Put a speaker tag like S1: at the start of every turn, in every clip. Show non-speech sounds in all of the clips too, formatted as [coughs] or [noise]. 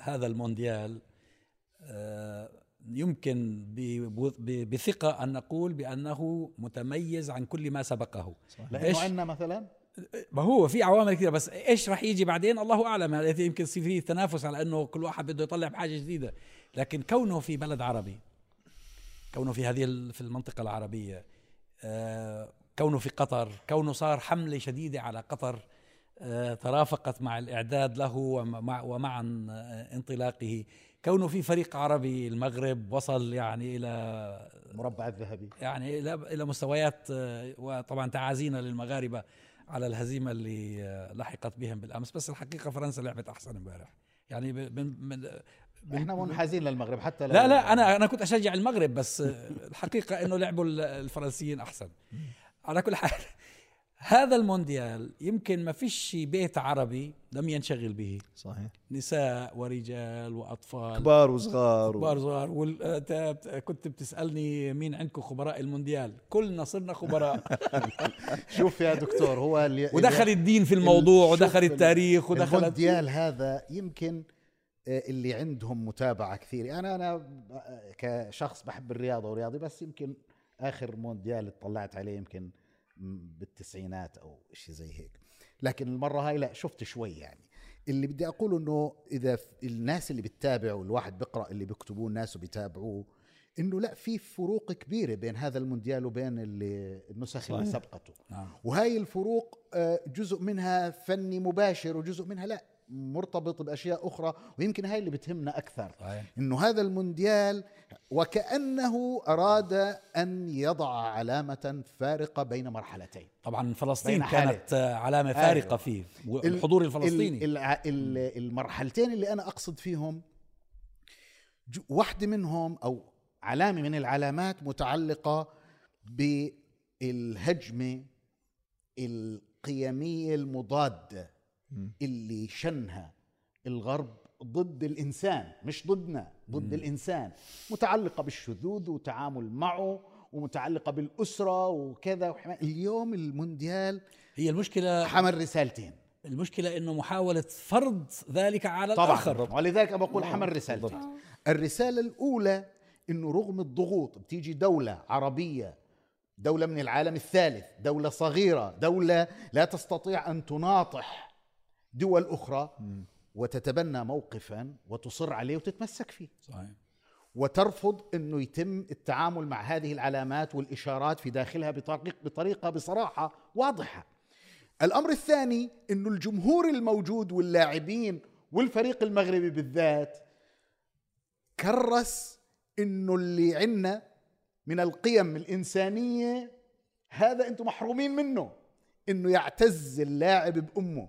S1: هذا المونديال آه، يمكن بثقة أن نقول بأنه متميز عن كل ما سبقه.
S2: لأنه عندنا مثلا؟
S1: ما هو في عوامل كثيرة بس إيش راح يجي بعدين؟ الله أعلم. يمكن يصير في تنافس على إنه كل واحد بده يطلع بحاجة جديدة. لكن كونه في بلد عربي كونه في هذه في المنطقة العربية آه، كونه في قطر كونه صار حملة شديدة على قطر آه، ترافقت مع الإعداد له ومع, ومع انطلاقه. كونه في فريق عربي المغرب وصل يعني إلى
S2: مربع الذهبي.
S1: يعني إلى إلى مستويات آه، وطبعا تعازينا للمغاربة على الهزيمة اللي لحقت بهم بالأمس. بس الحقيقة فرنسا لعبت أحسن امبارح. يعني من من
S2: إحنا منحازين للمغرب حتى
S1: لا لا أنا أنا كنت أشجع المغرب بس الحقيقة إنه لعبوا الفرنسيين أحسن. على كل حال هذا المونديال يمكن ما فيش بيت عربي لم ينشغل به.
S2: صحيح.
S1: نساء ورجال وأطفال.
S2: كبار وصغار.
S1: كبار وصغار. وال... كنت بتسألني مين عندكم خبراء المونديال. كلنا صرنا خبراء. [laughs]
S2: شوف يا دكتور هو
S1: اللي [laughs] ودخل الدين في الموضوع ودخل التاريخ ودخل
S2: المونديال هذا يمكن آه، اللي عندهم متابعة كثير. أنا أنا كشخص بحب الرياضة ورياضي بس يمكن آخر مونديال اطلعت عليه يمكن بالتسعينات أو شيء زي هيك لكن المرة هاي لا شفت شوي يعني اللي بدي أقوله إنه إذا الناس اللي بتتابع والواحد بيقرا اللي بيكتبوه الناس وبيتابعوه إنه لا في فروق كبيرة بين هذا المونديال وبين اللي النسخ صحيح. اللي سبقته نعم. وهاي الفروق آه، جزء منها فني مباشر وجزء منها لا مرتبط بأشياء أخرى ويمكن هاي اللي بتهمنا أكثر. صحيح. إنه هذا المونديال وكأنه أراد أن يضع علامة فارقة بين مرحلتين.
S1: طبعا فلسطين كانت علامة فارقة أيوة. فيه الحضور الفلسطيني.
S2: المرحلتين اللي أنا أقصد فيهم واحدة منهم أو علامة من العلامات متعلقة بالهجمة القيمية المضادة. اللي شنها الغرب ضد الإنسان مش ضدنا ضد مم. الإنسان. متعلقة بالشذوذ وتعامل معه ومتعلقة بالأسرة وكذا اليوم المونديال
S1: هي المشكلة
S2: حمل رسالتين.
S1: المشكلة إنه محاولة فرض ذلك على
S2: طبعا.
S1: الآخر.
S2: ولذلك بقول حمل رسالتين. الرسالة الأولى إنه رغم الضغوط بتيجي دولة عربية دولة من العالم الثالث دولة صغيرة دولة لا تستطيع أن تناطح دول أخرى وتتبنى موقفا وتصر عليه وتتمسك فيه. صحيح. وترفض إنه يتم التعامل مع هذه العلامات والإشارات في داخلها بطريقه بطريقة بصراحة واضحة. الأمر الثاني إنه الجمهور الموجود واللاعبين والفريق المغربي بالذات كرس إنه اللي عندنا من القيم الإنسانية هذا أنتم محرومين منه إنه يعتز اللاعب بأمه.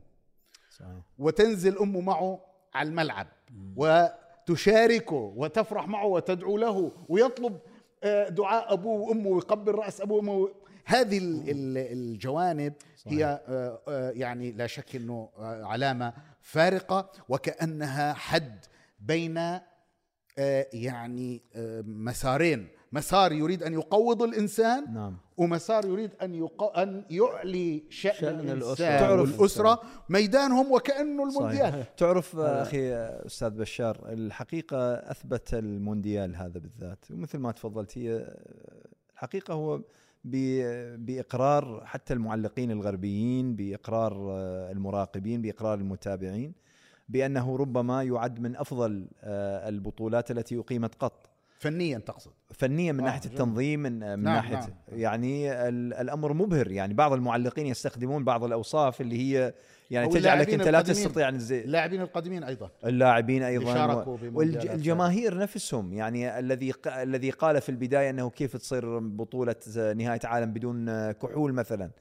S2: صحيح. وتنزل أمه معه على الملعب وتشاركه وتفرح معه وتدعو له ويطلب آه، دعاء أبوه وأمه ويقبل رأس أبوه وأمه هذه الجوانب صحيح. هي آه، آه، يعني لا شك إنه علامة فارقة وكأنها حد بين يعني مسارين مسار يريد أن يقوض الإنسان نعم. ومسار يريد أن يق... أن يعلي شأن, شأن الإنسان تعرف والأسرة ميدانهم وكانه المونديال صحيح.
S3: تعرف آه. أخي أستاذ بشار الحقيقة أثبت المونديال هذا بالذات ومثل ما تفضلت هي الحقيقة هو بإقرار حتى المعلقين الغربيين بإقرار آه، المراقبين بإقرار المتابعين بأنه ربما يعد من أفضل آه، البطولات التي أقيمت قط
S2: فنيا تقصد.
S3: فنيا من آه ناحية التنظيم من, من نعم ناحية نعم. يعني الأمر مبهر. يعني بعض المعلقين يستخدمون بعض الأوصاف اللي هي يعني تجعلك أنت لا تستطيع أن
S2: اللاعبين القادمين أيضا.
S3: اللاعبين أيضا والجماهير نفسهم يعني الذي الذي قال في البداية أنه كيف تصير بطولة نهاية عالم بدون كحول مثلا.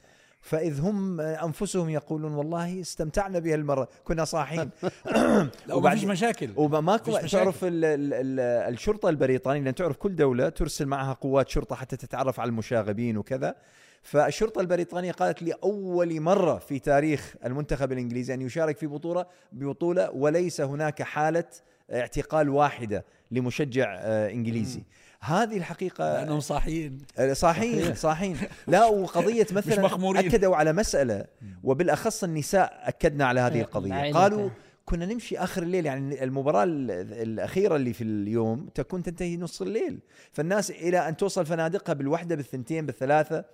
S3: فإذ هم أنفسهم يقولون والله استمتعنا بها المرة كنا صاحين. [laughs] [coughs]
S1: وما فيش مشاكل.
S3: وماكو تعرف الشرطة البريطانية لأن تعرف كل دولة ترسل معها قوات شرطة حتى تتعرف على المشاغبين وكذا. فالشرطة البريطانية قالت لأول مرة في تاريخ المنتخب الإنجليزي أن يشارك في بطولة ببطولة وليس هناك حالة اعتقال واحدة لمشجع آه، إنجليزي. هذه الحقيقة
S1: لأنهم صاحيين.
S3: صاحيين صاحيين. لا وقضية مثلا أكدوا على مسألة وبالأخص النساء أكدنا على هذه القضية. قالوا كنا نمشي آخر الليل يعني المباراة ال- الأخيرة اللي في اليوم تكون تنتهي نص الليل. فالناس إلى أن توصل فنادقها بالوحدة بالثنتين بالثلاثة.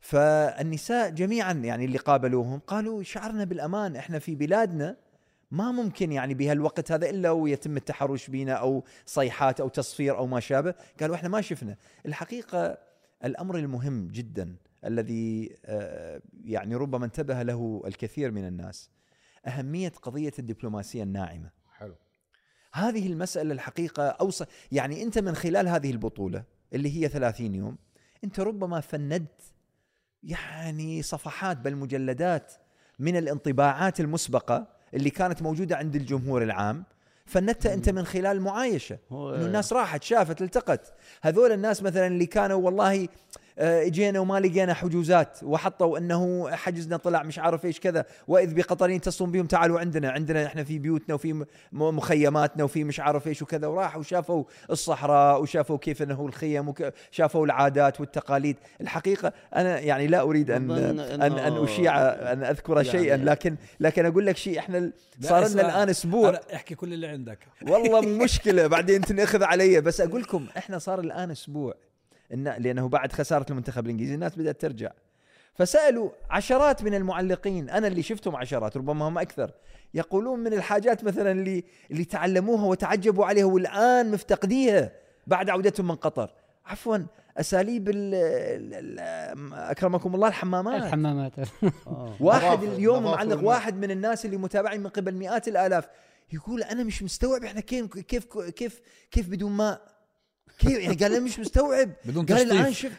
S3: فالنساء جميعا يعني اللي قابلوهم قالوا شعرنا بالأمان إحنا في بلادنا ما ممكن يعني بهالوقت هذا إلا ويتم التحرش بنا أو صيحات أو تصفير أو ما شابه. قالوا إحنا ما شفنا. الحقيقة الأمر المهم جدا الذي آه، يعني ربما انتبه له الكثير من الناس أهمية قضية الدبلوماسية الناعمة.
S2: حلو.
S3: هذه المسألة الحقيقة أوصى يعني أنت من خلال هذه البطولة اللي هي 30 يوم أنت ربما فندت يعني صفحات بل مجلدات من الانطباعات المسبقة اللي كانت موجودة عند الجمهور العام فندتها أنت من خلال المعايشة
S4: هو
S3: إنه الناس راحت شافت التقت. هذول الناس مثلا اللي كانوا والله اجينا وما لقينا حجوزات وحطوا انه حجزنا طلع مش عارف إيش كذا واذ بقطرين يتصلون بهم تعالوا عندنا عندنا إحنا في بيوتنا وفي مخيماتنا وفي مش عارف إيش وكذا وراحوا وشافوا الصحراء وشافوا كيف انه الخيم وشافوا العادات والتقاليد. الحقيقة أنا يعني لا أريد ان ان
S4: أن
S3: أشيع أن أذكر
S4: يعني-
S3: شيئا لكن لكن أقول لك شيء
S1: إحنا
S3: صار لنا الآن
S1: أسبوع. أحكي كل اللي عندك.
S3: والله [laughs] مشكلة بعدين تنأخذ علي بس أقول لكم إحنا صار الآن أسبوع. إن لأنه بعد خسارة المنتخب الإنجليزي الناس بدأت ترجع. فسألوا عشرات من المعلقين أنا اللي شفتهم عشرات ربما هم أكثر يقولون من الحاجات مثلا اللي اللي تعلموها وتعجبوا عليها والآن مفتقديها بعد عودتهم من قطر. عفوا أساليب ال ال ال أكرمكم الله الحمامات.
S5: الحمامات. [laughs]
S3: واحد اليوم معلق. واحد من الناس اللي متابعين من قبل مئات الآلاف يقول أنا مش مستوعب إحنا كيف كيف كيف كيف بدون ماء. كيف؟ يعني قال أنا مش مستوعب.
S1: بدون
S3: قال
S1: الآن
S3: شوف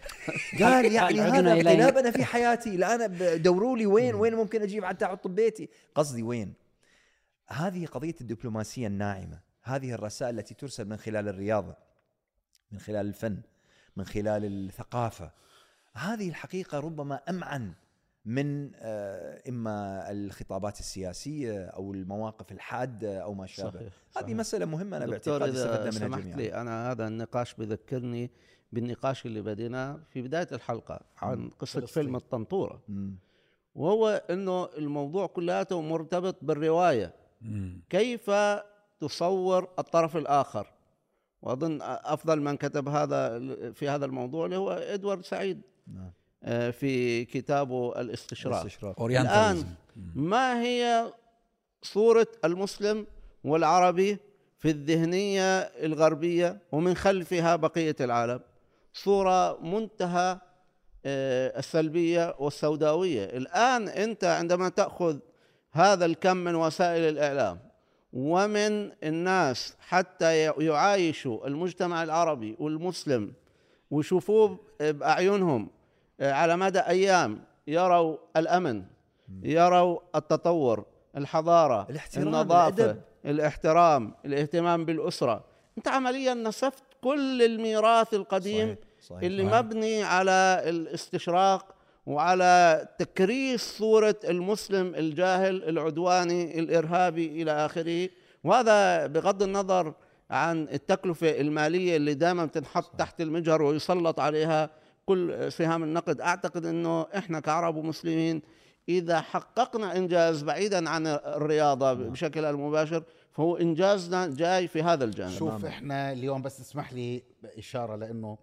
S3: قال [laughs] يعني هذا انقلاب أنا في حياتي الان دوروا لي وين وين ممكن أجيب حتى أحط ببيتي. قصدي وين؟ هذه قضية الدبلوماسية الناعمة. هذه الرسائل التي ترسل من خلال الرياضة من خلال الفن من خلال الثقافة. هذه الحقيقة ربما أمعن من آه، إما الخطابات السياسية أو المواقف الحادة أو ما شابه
S4: صحيح
S3: هذه
S4: صحيح.
S3: مسألة مهمة أنا
S4: دكتور
S3: باعتقادي
S4: إذا
S3: استفدنا منها
S4: سمحت
S3: جميعا
S4: لي أنا هذا النقاش بذكرني بالنقاش اللي بديناه في بداية الحلقة عن قصة
S2: فلسطين.
S4: فيلم الطنطورة
S3: مم.
S4: وهو إنه الموضوع كلياته مرتبط بالرواية
S1: مم.
S4: كيف تصور الطرف الآخر وأظن أفضل من كتب هذا في هذا الموضوع اللي هو إدوارد سعيد
S3: نعم.
S4: آه، في كتابه الاستشراق.
S3: الاستشراق.
S1: اورينتاليزم
S4: ما هي صورة المسلم والعربي في الذهنية الغربية ومن خلفها بقية العالم؟ صورة منتهى آه، السلبية والسوداوية. الآن أنت عندما تأخذ هذا الكم من وسائل الإعلام ومن الناس حتى يعايشوا المجتمع العربي والمسلم ويشوفوه بأعينهم على مدى أيام يروا الأمن يروا التطور الحضارة
S3: الاحترام،
S4: النظافة
S3: الأدب.
S4: الاحترام الاهتمام بالأسرة أنت عمليا نسفت كل الميراث القديم
S3: صحيح صحيح
S4: اللي
S1: صحيح.
S4: مبني على الاستشراق وعلى تكريس صورة المسلم الجاهل العدواني الإرهابي إلى آخره وهذا بغض النظر عن التكلفة المالية اللي دائما بتنحط تحت المجهر ويسلط عليها كل سهام النقد. أعتقد أنه إحنا كعرب ومسلمين إذا حققنا إنجاز بعيدا عن الرياضة بشكل المباشر فهو إنجازنا جاي في هذا الجانب.
S2: شوف إحنا اليوم بس اسمح لي اشاره لإنه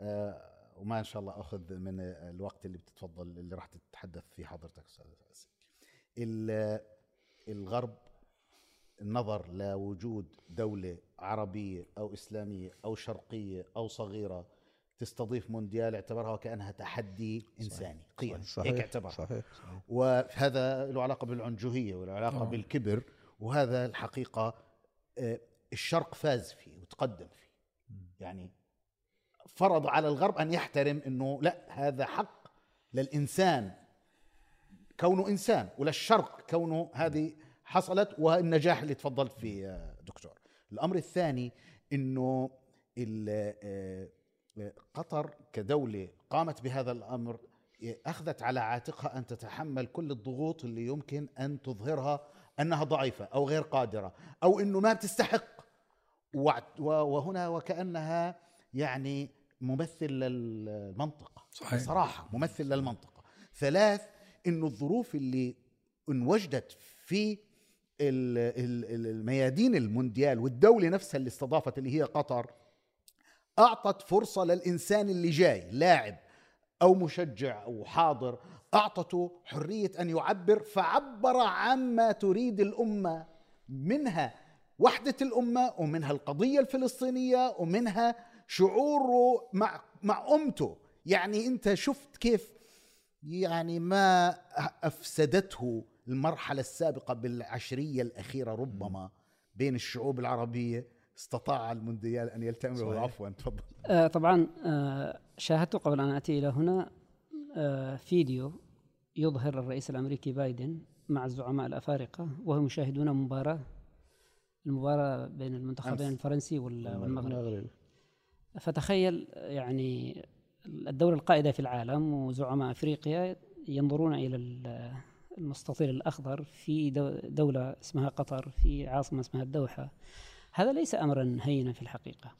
S2: آه وما إن شاء الله أخذ من الوقت اللي بتتفضل اللي راح تتحدث فيه حضرتك أستاذ الغرب النظر لوجود دولة عربية أو إسلامية أو شرقية أو صغيرة تستضيف مونديال اعتبرها وكانها تحدي إنساني قيم هيك اعتبرها.
S4: صحيح.
S2: وهذا له علاقة بالعنجهية وله علاقه
S1: آه.
S2: بالكبر وهذا الحقيقة آه، الشرق فاز فيه وتقدم فيه. يعني فرض على الغرب أن يحترم إنه لا هذا حق للإنسان كونه إنسان وللشرق كونه هذه حصلت والنجاح اللي تفضلت فيه يا دكتور. الأمر الثاني إنه ال- آه، قطر كدولة قامت بهذا الأمر أخذت على عاتقها أن تتحمل كل الضغوط اللي يمكن أن تظهرها أنها ضعيفة أو غير قادرة أو إنه ما بتستحق وهنا وكأنها يعني ممثل للمنطقة
S1: صحيح.
S2: بصراحة ممثل للمنطقة ثلاث إنه الظروف اللي انوجدت في ال- ال- ال- الميادين المونديال والدولة نفسها اللي استضافت اللي هي قطر أعطت فرصة للإنسان اللي جاي لاعب أو مشجع أو حاضر أعطته حرية أن يعبر فعبر عما تريد الأمة منها وحدة الأمة ومنها القضية الفلسطينية ومنها شعوره مع مع أمته. يعني أنت شفت كيف يعني ما أفسدته المرحلة السابقة بالعشرية الأخيرة ربما بين الشعوب العربية استطاع المونديال أن يلتئم عفوا تفضل.
S5: آه، طبعا آه، شاهدت قبل أن آتي إلى هنا آه، فيديو يظهر الرئيس الأمريكي بايدن مع الزعماء الأفارقة وهم يشاهدون مباراة المباراة بين المنتخبين. الفرنسي وال- والمغربي
S4: المغرب.
S5: فتخيل يعني الدولة القائدة في العالم وزعماء أفريقيا ينظرون إلى ال- المستطيل الأخضر في دو- دولة اسمها قطر في عاصمة اسمها الدوحة. هذا ليس أمرا هينا في الحقيقة.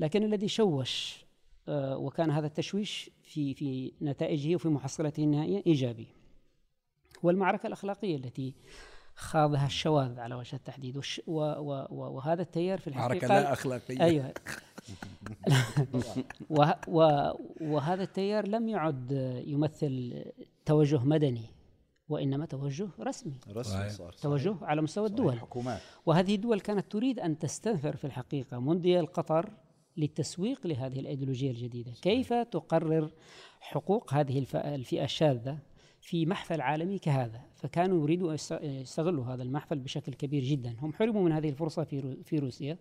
S5: لكن الذي شوش آه، وكان هذا التشويش في في نتائجه وفي محصلته النهائية إيجابي. والمعركة الأخلاقية التي خاضها الشواذ على وجه التحديد والش و و و وهذا التيار في الحقيقة
S1: معركة لا أخلاقية.
S5: أيوه. [laughs] [laughs] وه و وهذا التيار لم يعد يمثل توجه مدني. وإنما توجه رسمي.
S3: رسمي
S1: صحيح.
S3: صار
S5: توجه على مستوى الدول.
S2: الحكومات
S5: وهذه الدول كانت تريد أن تستنفر في الحقيقة مونديال قطر للتسويق لهذه الأيديولوجية الجديدة، كيف تقرر حقوق هذه الف- الفئة الشاذة في محفل عالمي كهذا، فكانوا يريدوا أن يست- يستغلوا هذا المحفل بشكل كبير جدا، هم حرموا من هذه الفرصة في في روسيا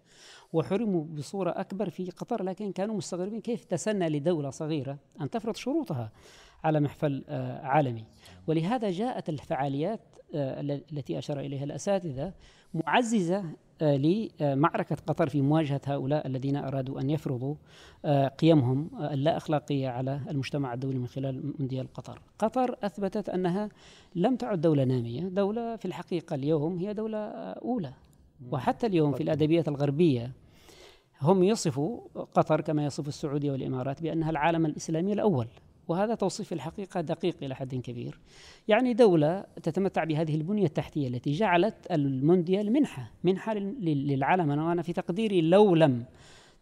S5: وحرموا بصورة أكبر في قطر لكن كانوا مستغربين كيف تسنى لدولة صغيرة أن تفرض شروطها. على محفل آه، عالمي، ولهذا جاءت الفعاليات آه، التي أشار إليها الأساتذة معززة آه، لمعركه قطر في مواجهة هؤلاء الذين أرادوا أن يفرضوا قيمهم اللا أخلاقية على المجتمع الدولي من خلال مونديال قطر. قطر أثبتت أنها لم تعد دولة نامية، دولة في الحقيقة اليوم هي دولة آه، أولى. وحتى اليوم في الأدبيات الغربية هم يصفوا قطر كما يصف السعودية والإمارات بأنها العالم الإسلامي الأول. وهذا توصيف في الحقيقة دقيق إلى حد كبير. يعني دولة تتمتع بهذه البنية التحتية التي جعلت المونديال منحة لل- للعالم. أنا وأنا في تقديري لو لم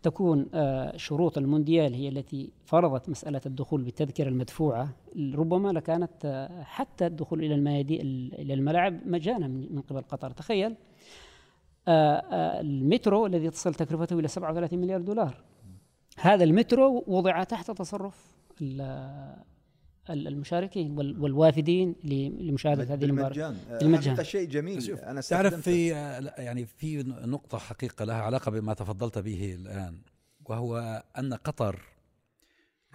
S5: تكون آه، شروط المونديال هي التي فرضت مسألة الدخول بالتذكرة المدفوعة ربما لكانت آه، حتى الدخول إلى الميادين إلى الملاعب مجانا من قبل قطر. تخيل آه، المترو الذي تصل تكلفته إلى 37 مليار دولار. هذا المترو وضع تحت تصرف المشاركين وال- والوافدين ل- لمشاهدة هذه المباراة
S3: بالمجان. هذا شيء جميل
S1: شوف،
S3: أنا
S1: تعرف. في يعني في نقطة حقيقة لها علاقة بما تفضلت به الآن وهو أن قطر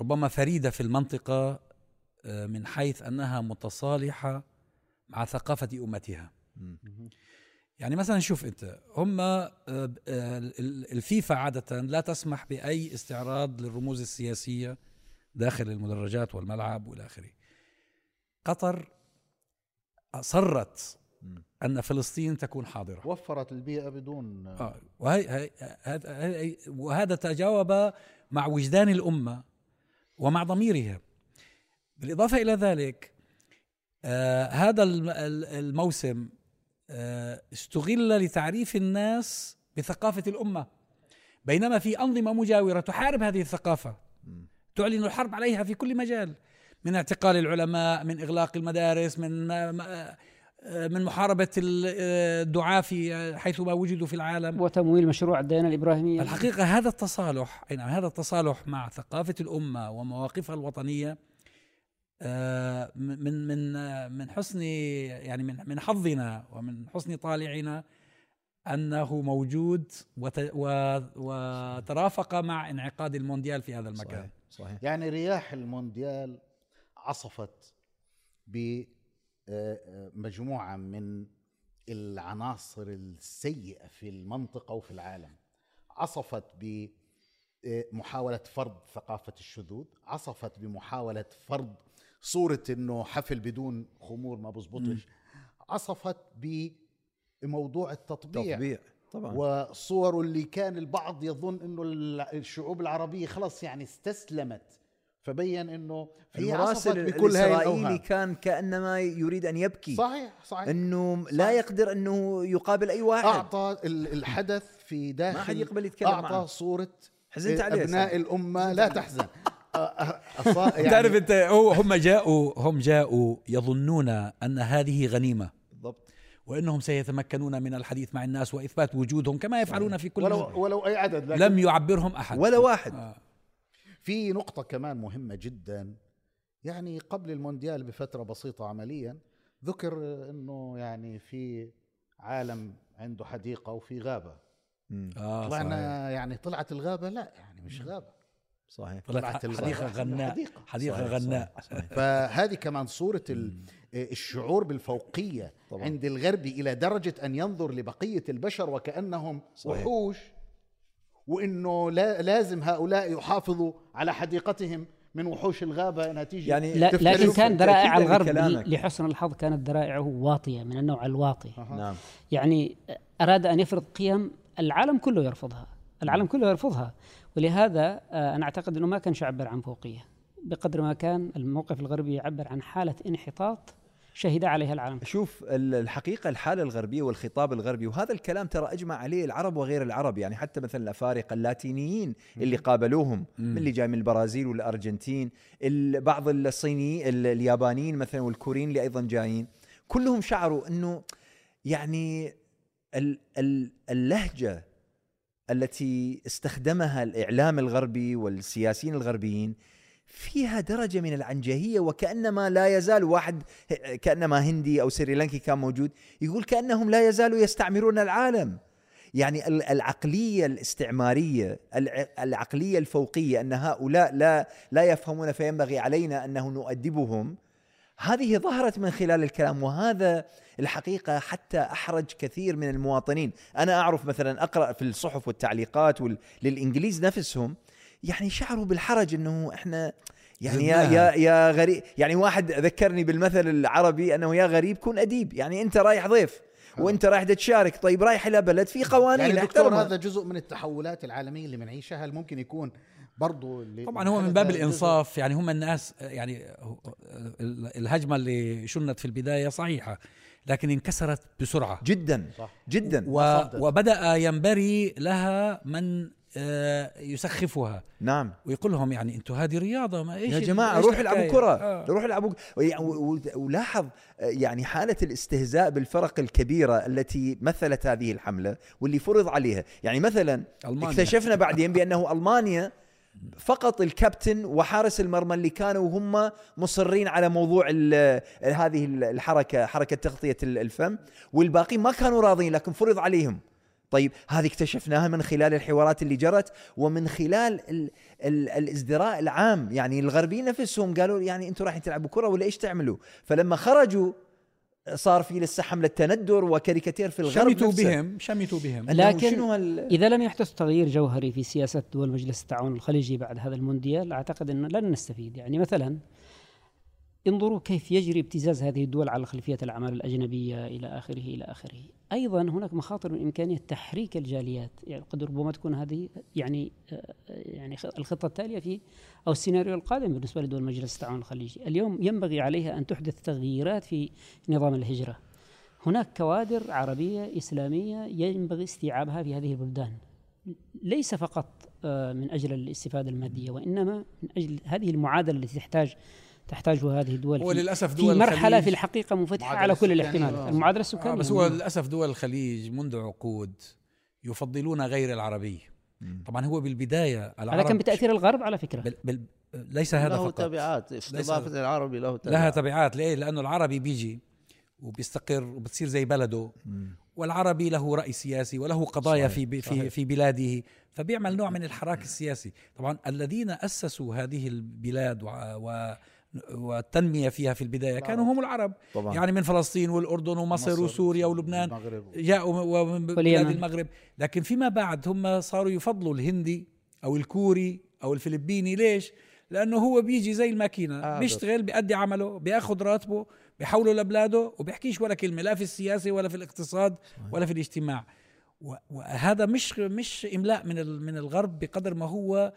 S1: ربما فريدة في المنطقة آه، من حيث أنها متصالحة مع ثقافة أمتها يعني مثلا شوف أنت هم آه، آه، ال- الفيفا عادة لا تسمح بأي استعراض للرموز السياسية داخل المدرجات والملعب والى آخره. قطر أصرت أن فلسطين تكون حاضرة.
S2: وفرت البيئة بدون
S1: آه وهي هي هي وهذا تجاوب مع وجدان الأمة ومع ضميرها. بالإضافة إلى ذلك آه هذا الم- ال- الموسم آه استغل لتعريف الناس بثقافة الأمة بينما في أنظمة مجاورة تحارب هذه الثقافة تعلن الحرب عليها في كل مجال من اعتقال العلماء من إغلاق المدارس من آه، آه، من محاربة ال- آه، الدعاة في حيث ما وجدوا في العالم.
S5: وتمويل مشروع الديانة الإبراهيمية.
S1: الحقيقة هذا التصالح نعم هذا التصالح مع ثقافة الأمة ومواقفها الوطنية آه، من من آه، من حسن يعني من من حظنا ومن حسن طالعنا أنه موجود وترافق مع انعقاد المونديال في هذا المكان.
S3: صحيح. صحيح.
S2: يعني رياح المونديال عصفت بمجموعة من العناصر السيئة في المنطقة وفي العالم. عصفت بمحاولة فرض ثقافة الشذوذ عصفت بمحاولة فرض صورة إنه حفل بدون خمور ما بزبطش عصفت بموضوع التطبيع.
S3: تطبيع. طبعا.
S2: وصور اللي كان البعض يظن إنه الشعوب العربية خلص يعني استسلمت فبين إنه في
S3: المراسل
S2: عصفت بكل هاي
S3: الإسرائيلي
S2: الأوهام.
S3: كان كأنما يريد أن يبكي.
S2: صحيح صحيح.
S3: إنه لا يقدر أنه يقابل أي واحد.
S2: أعطى ال- الحدث في داخل
S3: ما حد يقبل يتكلم
S2: أعطى
S3: معه.
S2: صورة
S3: حزنت عليه
S2: أبناء
S3: صراحة.
S2: الأمة. لا تحزن. أ- أ- أصا- يعني
S1: تعرف أنت هو هم جاءوا هم جاءوا يظنون أن هذه
S3: غنيمة.
S1: وإنهم سيتمكنون من الحديث مع الناس وإثبات وجودهم كما يفعلون في كل
S2: ولو ولو أي عدد لكن
S1: لم يعبرهم أحد.
S3: ولا واحد.
S1: آه.
S2: في نقطة كمان مهمة جدا. يعني قبل المونديال بفترة بسيطة عمليا ذكر إنه يعني في عالم عنده حديقة وفي غابة.
S1: آه
S2: طلعنا
S1: صحيح.
S2: يعني طلعت الغابة لا يعني مش غابة.
S3: صحيح.
S1: حديقة غناء
S2: حديقة.
S1: حديقة
S3: صحيح،
S1: غناء
S3: صحيح، صحيح.
S2: فهذه كمان صورة ال- الشعور بالفوقية
S3: طبعاً.
S2: عند الغربي إلى درجة أن ينظر لبقية البشر وكأنهم
S3: صحيح.
S2: وحوش وإنه لا لازم هؤلاء يحافظوا على حديقتهم من وحوش الغابة أنها تيجي
S3: يعني
S5: لكن كان ذرائع الغرب
S3: لكلامك.
S5: لحسن الحظ كانت ذرائعه واطية من النوع الواطي
S3: نعم
S5: يعني أراد أن يفرض قيم العالم كله يرفضها العالم كله يرفضها. ولهذا آه، أنا أعتقد إنه ما كان يعبر عن فوقية. بقدر ما كان الموقف الغربي يعبر عن حالة انحطاط شهد عليها العالم.
S3: شوف ال- الحقيقة الحالة الغربية والخطاب الغربي وهذا الكلام ترى أجمع عليه العرب وغير العرب. يعني حتى مثلا الأفارقة اللاتينيين اللي قابلوهم من اللي جاي من البرازيل والأرجنتين ال- بعض الصينيين ال- اليابانيين مثلا والكوريين اللي أيضا جايين. كلهم شعروا أنه يعني ال- ال- اللهجة التي استخدمها الإعلام الغربي والسياسيين الغربيين فيها درجة من العنجهية وكأنما لا يزال واحد كأنما هندي أو سريلانكي كان موجود يقول كأنهم لا يزالوا يستعمرون العالم. يعني ال- العقلية الاستعمارية الع- العقلية الفوقية أن هؤلاء لا لا يفهمون فينبغي علينا أنه نؤدبهم هذه ظهرت من خلال الكلام وهذا الحقيقة حتى أحرج كثير من المواطنين أنا أعرف مثلا أقرأ في الصحف والتعليقات وال... للإنجليز نفسهم يعني شعروا بالحرج أنه إحنا يعني يا. يا يا غريب يعني واحد ذكرني بالمثل العربي أنه يا غريب كن أديب يعني أنت رايح ضيف وأنت رايح تشارك طيب رايح إلى بلد في قوانين
S2: يعني دكتور. هذا جزء من التحولات العالمية اللي بنعيشها هل ممكن يكون برضو اللي
S1: طبعا هو من باب الإنصاف يعني هم الناس يعني الهجمة اللي شنت في البداية صحيحة لكن انكسرت بسرعة
S3: جدا
S2: صح.
S3: جدا
S1: و. وبدأ ينبري لها من آه، يسخفها
S3: نعم
S1: ويقول لهم يعني أنتم هذه رياضة ما إيش
S3: يا
S1: جماعة
S3: روحوا العبوا؟ كرة
S1: آه.
S3: روحوا العبوا ولاحظ آه، يعني حالة الاستهزاء بالفرق الكبيرة التي مثلت هذه الحملة واللي فرض عليها يعني مثلا
S1: ألمانيا.
S3: اكتشفنا بعدين بأنه ألمانيا فقط الكابتن وحارس المرمى اللي كانوا هم مصرين على موضوع ال- هذه الحركة حركة تغطية ال- الفم والباقيين ما كانوا راضين لكن فرض عليهم. طيب هذه اكتشفناها من خلال الحوارات اللي جرت ومن خلال ال ال الازدراء العام. يعني الغربيين نفسهم قالوا يعني أنتم رايحين تلعبوا كرة ولا إيش تعملوا؟ فلما خرجوا صار في لسه حمله تندر وكاريكاتير في الغرب
S1: شمتوا
S3: نفسه.
S1: بهم شمتوا بهم
S5: لكن
S3: شنو هال...
S5: إذا لم يحدث تغيير جوهري في سياسة دول مجلس التعاون الخليجي بعد هذا المونديال أعتقد أنه لن نستفيد يعني مثلا انظروا كيف يجري ابتزاز هذه الدول على خلفية الأعمال الأجنبية إلى آخره إلى آخره. أيضا هناك مخاطر من إمكانية تحريك الجاليات. يعني قد ربما تكون هذه يعني يعني الخطة التالية في أو السيناريو القادم بالنسبة لدول مجلس التعاون الخليجي. اليوم ينبغي عليها أن تحدث تغييرات في نظام الهجرة. هناك كوادر عربية إسلامية ينبغي استيعابها في هذه البلدان. ليس فقط آه، من أجل الاستفادة المادية وإنما من أجل هذه المعادلة التي تحتاج تحتاجها هذه الدول
S1: هو
S5: في-
S1: للاسف
S5: في
S1: دول
S5: مرحلة
S1: الخليج.
S5: في الحقيقة منفتحة
S2: المعادلة
S5: على كل. الاحتمالات.
S2: آه.
S5: المعادلة
S1: آه
S5: السكانية
S1: بس هو. للأسف دول الخليج منذ عقود يفضلون غير العربي. طبعا هو بالبداية العرب
S5: هذا كان بتأثير الغرب على فكرة.
S1: بل بل ليس هذا
S4: له
S1: فقط.
S4: تبعات استضافة العربي له تبعات.
S1: لها تبعات. ليه؟ لأنه العربي بيجي وبيستقر وبتصير زي بلده. والعربي له رأي سياسي وله قضايا
S3: صحيح،
S1: في في
S3: صحيح.
S1: في بلاده. فبيعمل نوع من الحراك السياسي. طبعا الذين أسسوا هذه البلاد و, و والتنمية فيها في البداية كانوا هم العرب.
S3: طبعا.
S1: يعني من فلسطين والأردن ومصر
S2: مصر
S1: وسوريا ولبنان. جاءوا ومن بلاد. المغرب. لكن فيما بعد هم صاروا يفضلوا الهندي أو الكوري أو الفلبيني. ليش؟ لأنه هو بيجي زي الماكينة.
S2: آه،
S1: بيشتغل بيأدي عمله بيأخذ راتبه بيحوله لبلاده وبيحكيش ولا كلمة لا في السياسة ولا في الاقتصاد ولا في الاجتماع. وهذا مش مش إملاء من ال- من الغرب بقدر ما هو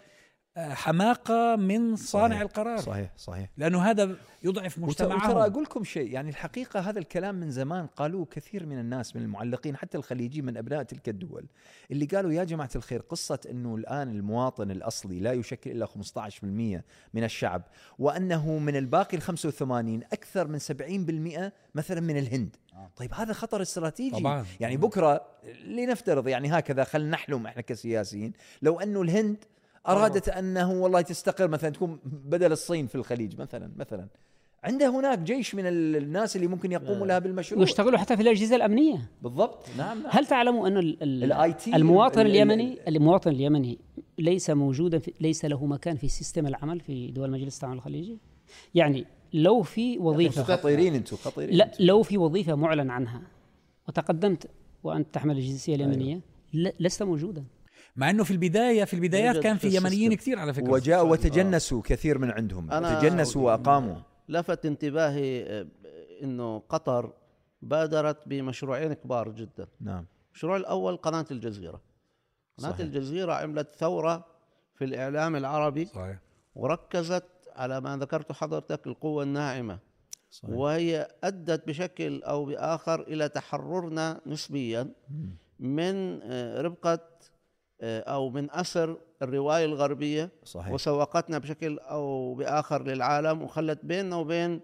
S1: حماقة من صانع
S3: صحيح.
S1: القرار.
S3: صحيح صحيح.
S1: لأنه هذا يضعف مجتمعهم.
S3: وترى أقول لكم شيء يعني الحقيقة هذا الكلام من زمان قالوه كثير من الناس من المعلقين حتى الخليجيين من أبناء تلك الدول اللي قالوا يا جماعة الخير قصة إنه الآن المواطن الأصلي لا يشكل إلا 15% من الشعب وأنه من الباقي ال 85 أكثر من 70% مثلا من الهند. طيب هذا خطر استراتيجي.
S1: طبعاً.
S3: يعني بكرة لنفترض يعني هكذا خلينا نحلم إحنا كسياسيين لو أنه الهند أرادت أنه والله تستقر مثلا تكون بدل الصين في الخليج مثلا مثلا. عنده هناك جيش من ال- الناس اللي ممكن يقوموا لها بالمشروع.
S5: ويشتغلوا حتى في الأجهزة الأمنية.
S3: بالضبط. نعم نعم.
S5: هل تعلموا انه ال- ال-
S3: ال IT
S5: المواطن
S3: ال- ال-
S5: اليمني المواطن اليمني ليس موجودا في ليس له مكان في سيستم العمل في دول مجلس التعاون الخليجي؟ يعني لو في وظيفة
S3: خطيرين أنتم خطيرين.
S5: لا
S3: أنتم.
S5: لو في وظيفة معلن عنها وتقدمت وأنت تحمل الجنسيه اليمنية ل- لست موجودا.
S1: مع إنه في البدايه في البدايات كان
S4: في
S1: في يمنيين. كثير على فكرة.
S3: وجاءوا وتجنسوا كثير من عندهم.
S4: أنا-
S3: تجنسوا وأقاموا.
S4: لفت انتباهي آه، إنه قطر بادرت بمشروعين كبار جدا.
S3: نعم.
S4: المشروع الأول قناة الجزيرة. قناة
S3: صحيح.
S4: الجزيرة عملت ثورة في الإعلام العربي
S1: صحيح.
S4: وركزت على ما ذكرت حضرتك القوة الناعمة.
S3: صحيح.
S4: وهي أدت بشكل أو بآخر إلى تحررنا نسبيا من آه، ربقة آه، أو من أثر الرواية الغربية
S3: صحيح.
S4: وسوقتنا بشكل أو بآخر للعالم وخلت بيننا وبين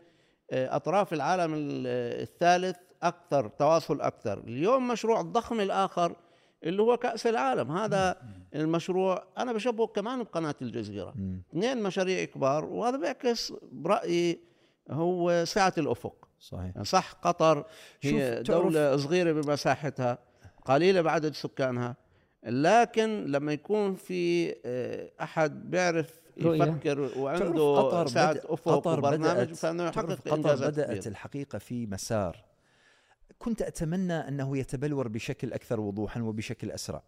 S4: آه، أطراف العالم ال- الثالث أكثر تواصل أكثر. اليوم مشروع الضخم الآخر اللي هو كأس العالم. هذا المشروع أنا بشبهه كمان بقناة
S3: الجزيرة.
S4: اثنين مشاريع كبار وهذا بيعكس برأيي هو سعه الأفق.
S3: صحيح.
S4: صح قطر هي دولة صغيرة بمساحتها قليلة بعدد سكانها. لكن لما يكون في آه، أحد بيعرف. يفكر وعنده
S3: قطر
S4: سعة
S3: بدأ
S4: أفق
S3: قطر
S4: وبرنامج
S3: تعرف
S4: يحقق
S3: قطر
S4: إنجازات
S3: بدأت
S4: كبيرة.
S3: الحقيقة في مسار. كنت أتمنى أنه يتبلور بشكل أكثر وضوحا وبشكل أسرع.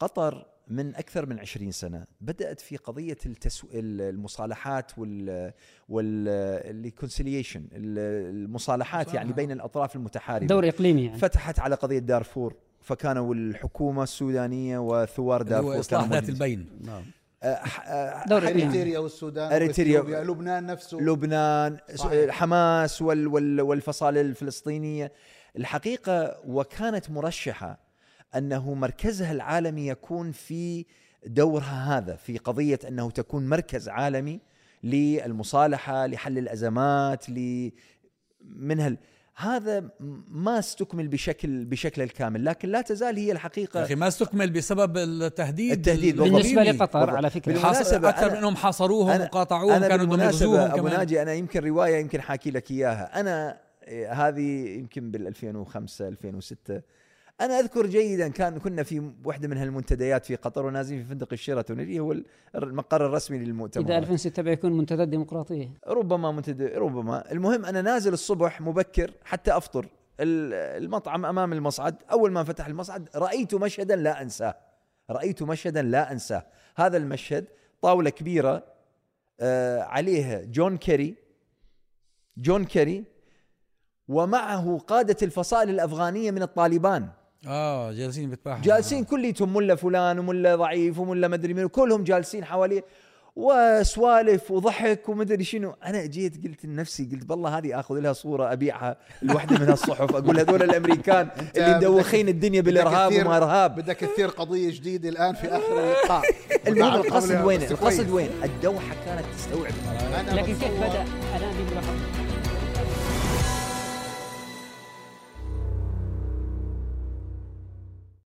S3: قطر من أكثر من عشرين سنة. بدأت في قضية التسو... المصالحات وال وال reconciliation المصالحات يعني بين الأطراف المتحاربة.
S5: دور إقليمي يعني.
S3: فتحت على قضية دارفور. فكانوا الحكومة السودانية وثوار دارفور
S1: اصلاح ذات. البين
S4: نعم
S5: دور اقليمي
S2: إريتريا والسودان
S3: أريتريا.
S2: وإثيوبيا، لبنان نفسه
S3: لبنان
S2: صحيح.
S3: حماس وال وال والفصائل الفلسطينية الحقيقة وكانت مرشحة أنه مركزها العالمي يكون في دورها هذا في قضية أنه تكون مركز عالمي للمصالحة لحل الأزمات ل من هال هذا ما استكمل بشكل بشكل الكامل لكن لا تزال هي
S1: يا
S3: الحقيقة
S1: أخي ما استكمل بسبب التهديد
S3: التهديد بالنسبة.
S5: لقطر. على فكرة
S3: بالمناسبة
S1: حاصر أكثر
S3: أنا-
S1: منهم حاصروهم
S3: أنا-
S1: وقاطعوهم
S3: أنا
S1: كانوا يغزوهم
S3: أبو
S1: كمان
S3: ناجي أنا يمكن رواية يمكن حاكي لك إياها أنا إيه، هذه يمكن بال 2005 2006 أنا أذكر جيدا كان كنا في واحدة من هالمنتديات في قطر ونازلين في فندق الشيراتون اللي هو المقر الرسمي للمؤتمر
S5: إذا 2006 بيكون منتدى ديمقراطيه
S3: ربما منتدى ربما. المهم أنا نازل الصبح مبكر حتى أفطر. ال- المطعم أمام المصعد أول ما فتح المصعد رأيت مشهدا لا أنساه. رأيت مشهدا لا أنساه. هذا المشهد طاولة كبيرة آه عليها جون كيري. جون كيري ومعه قادة الفصائل الأفغانية من الطالبان.
S1: آه جالسين بيتباحثوا
S3: جالسين كليتهم ملا فلان وملا ضعيف وملا مدري مين كلهم جالسين حواليه وسوالف وضحك ومدري شنو. أنا جيت قلت لنفسي قلت بالله هذه آخذ لها صورة أبيعها لوحدة من هالصحف. أقول هذول [laughs] الأمريكان اللي مدوخين الدنيا
S2: بالإرهاب
S3: وما إرهاب.
S2: بدك تصير قضية جديدة الآن في آخر اللقاء.
S3: المهم القصد وين؟ القصد. وين؟ الدوحة كانت تستوعب.
S5: لكن كيف بدأ؟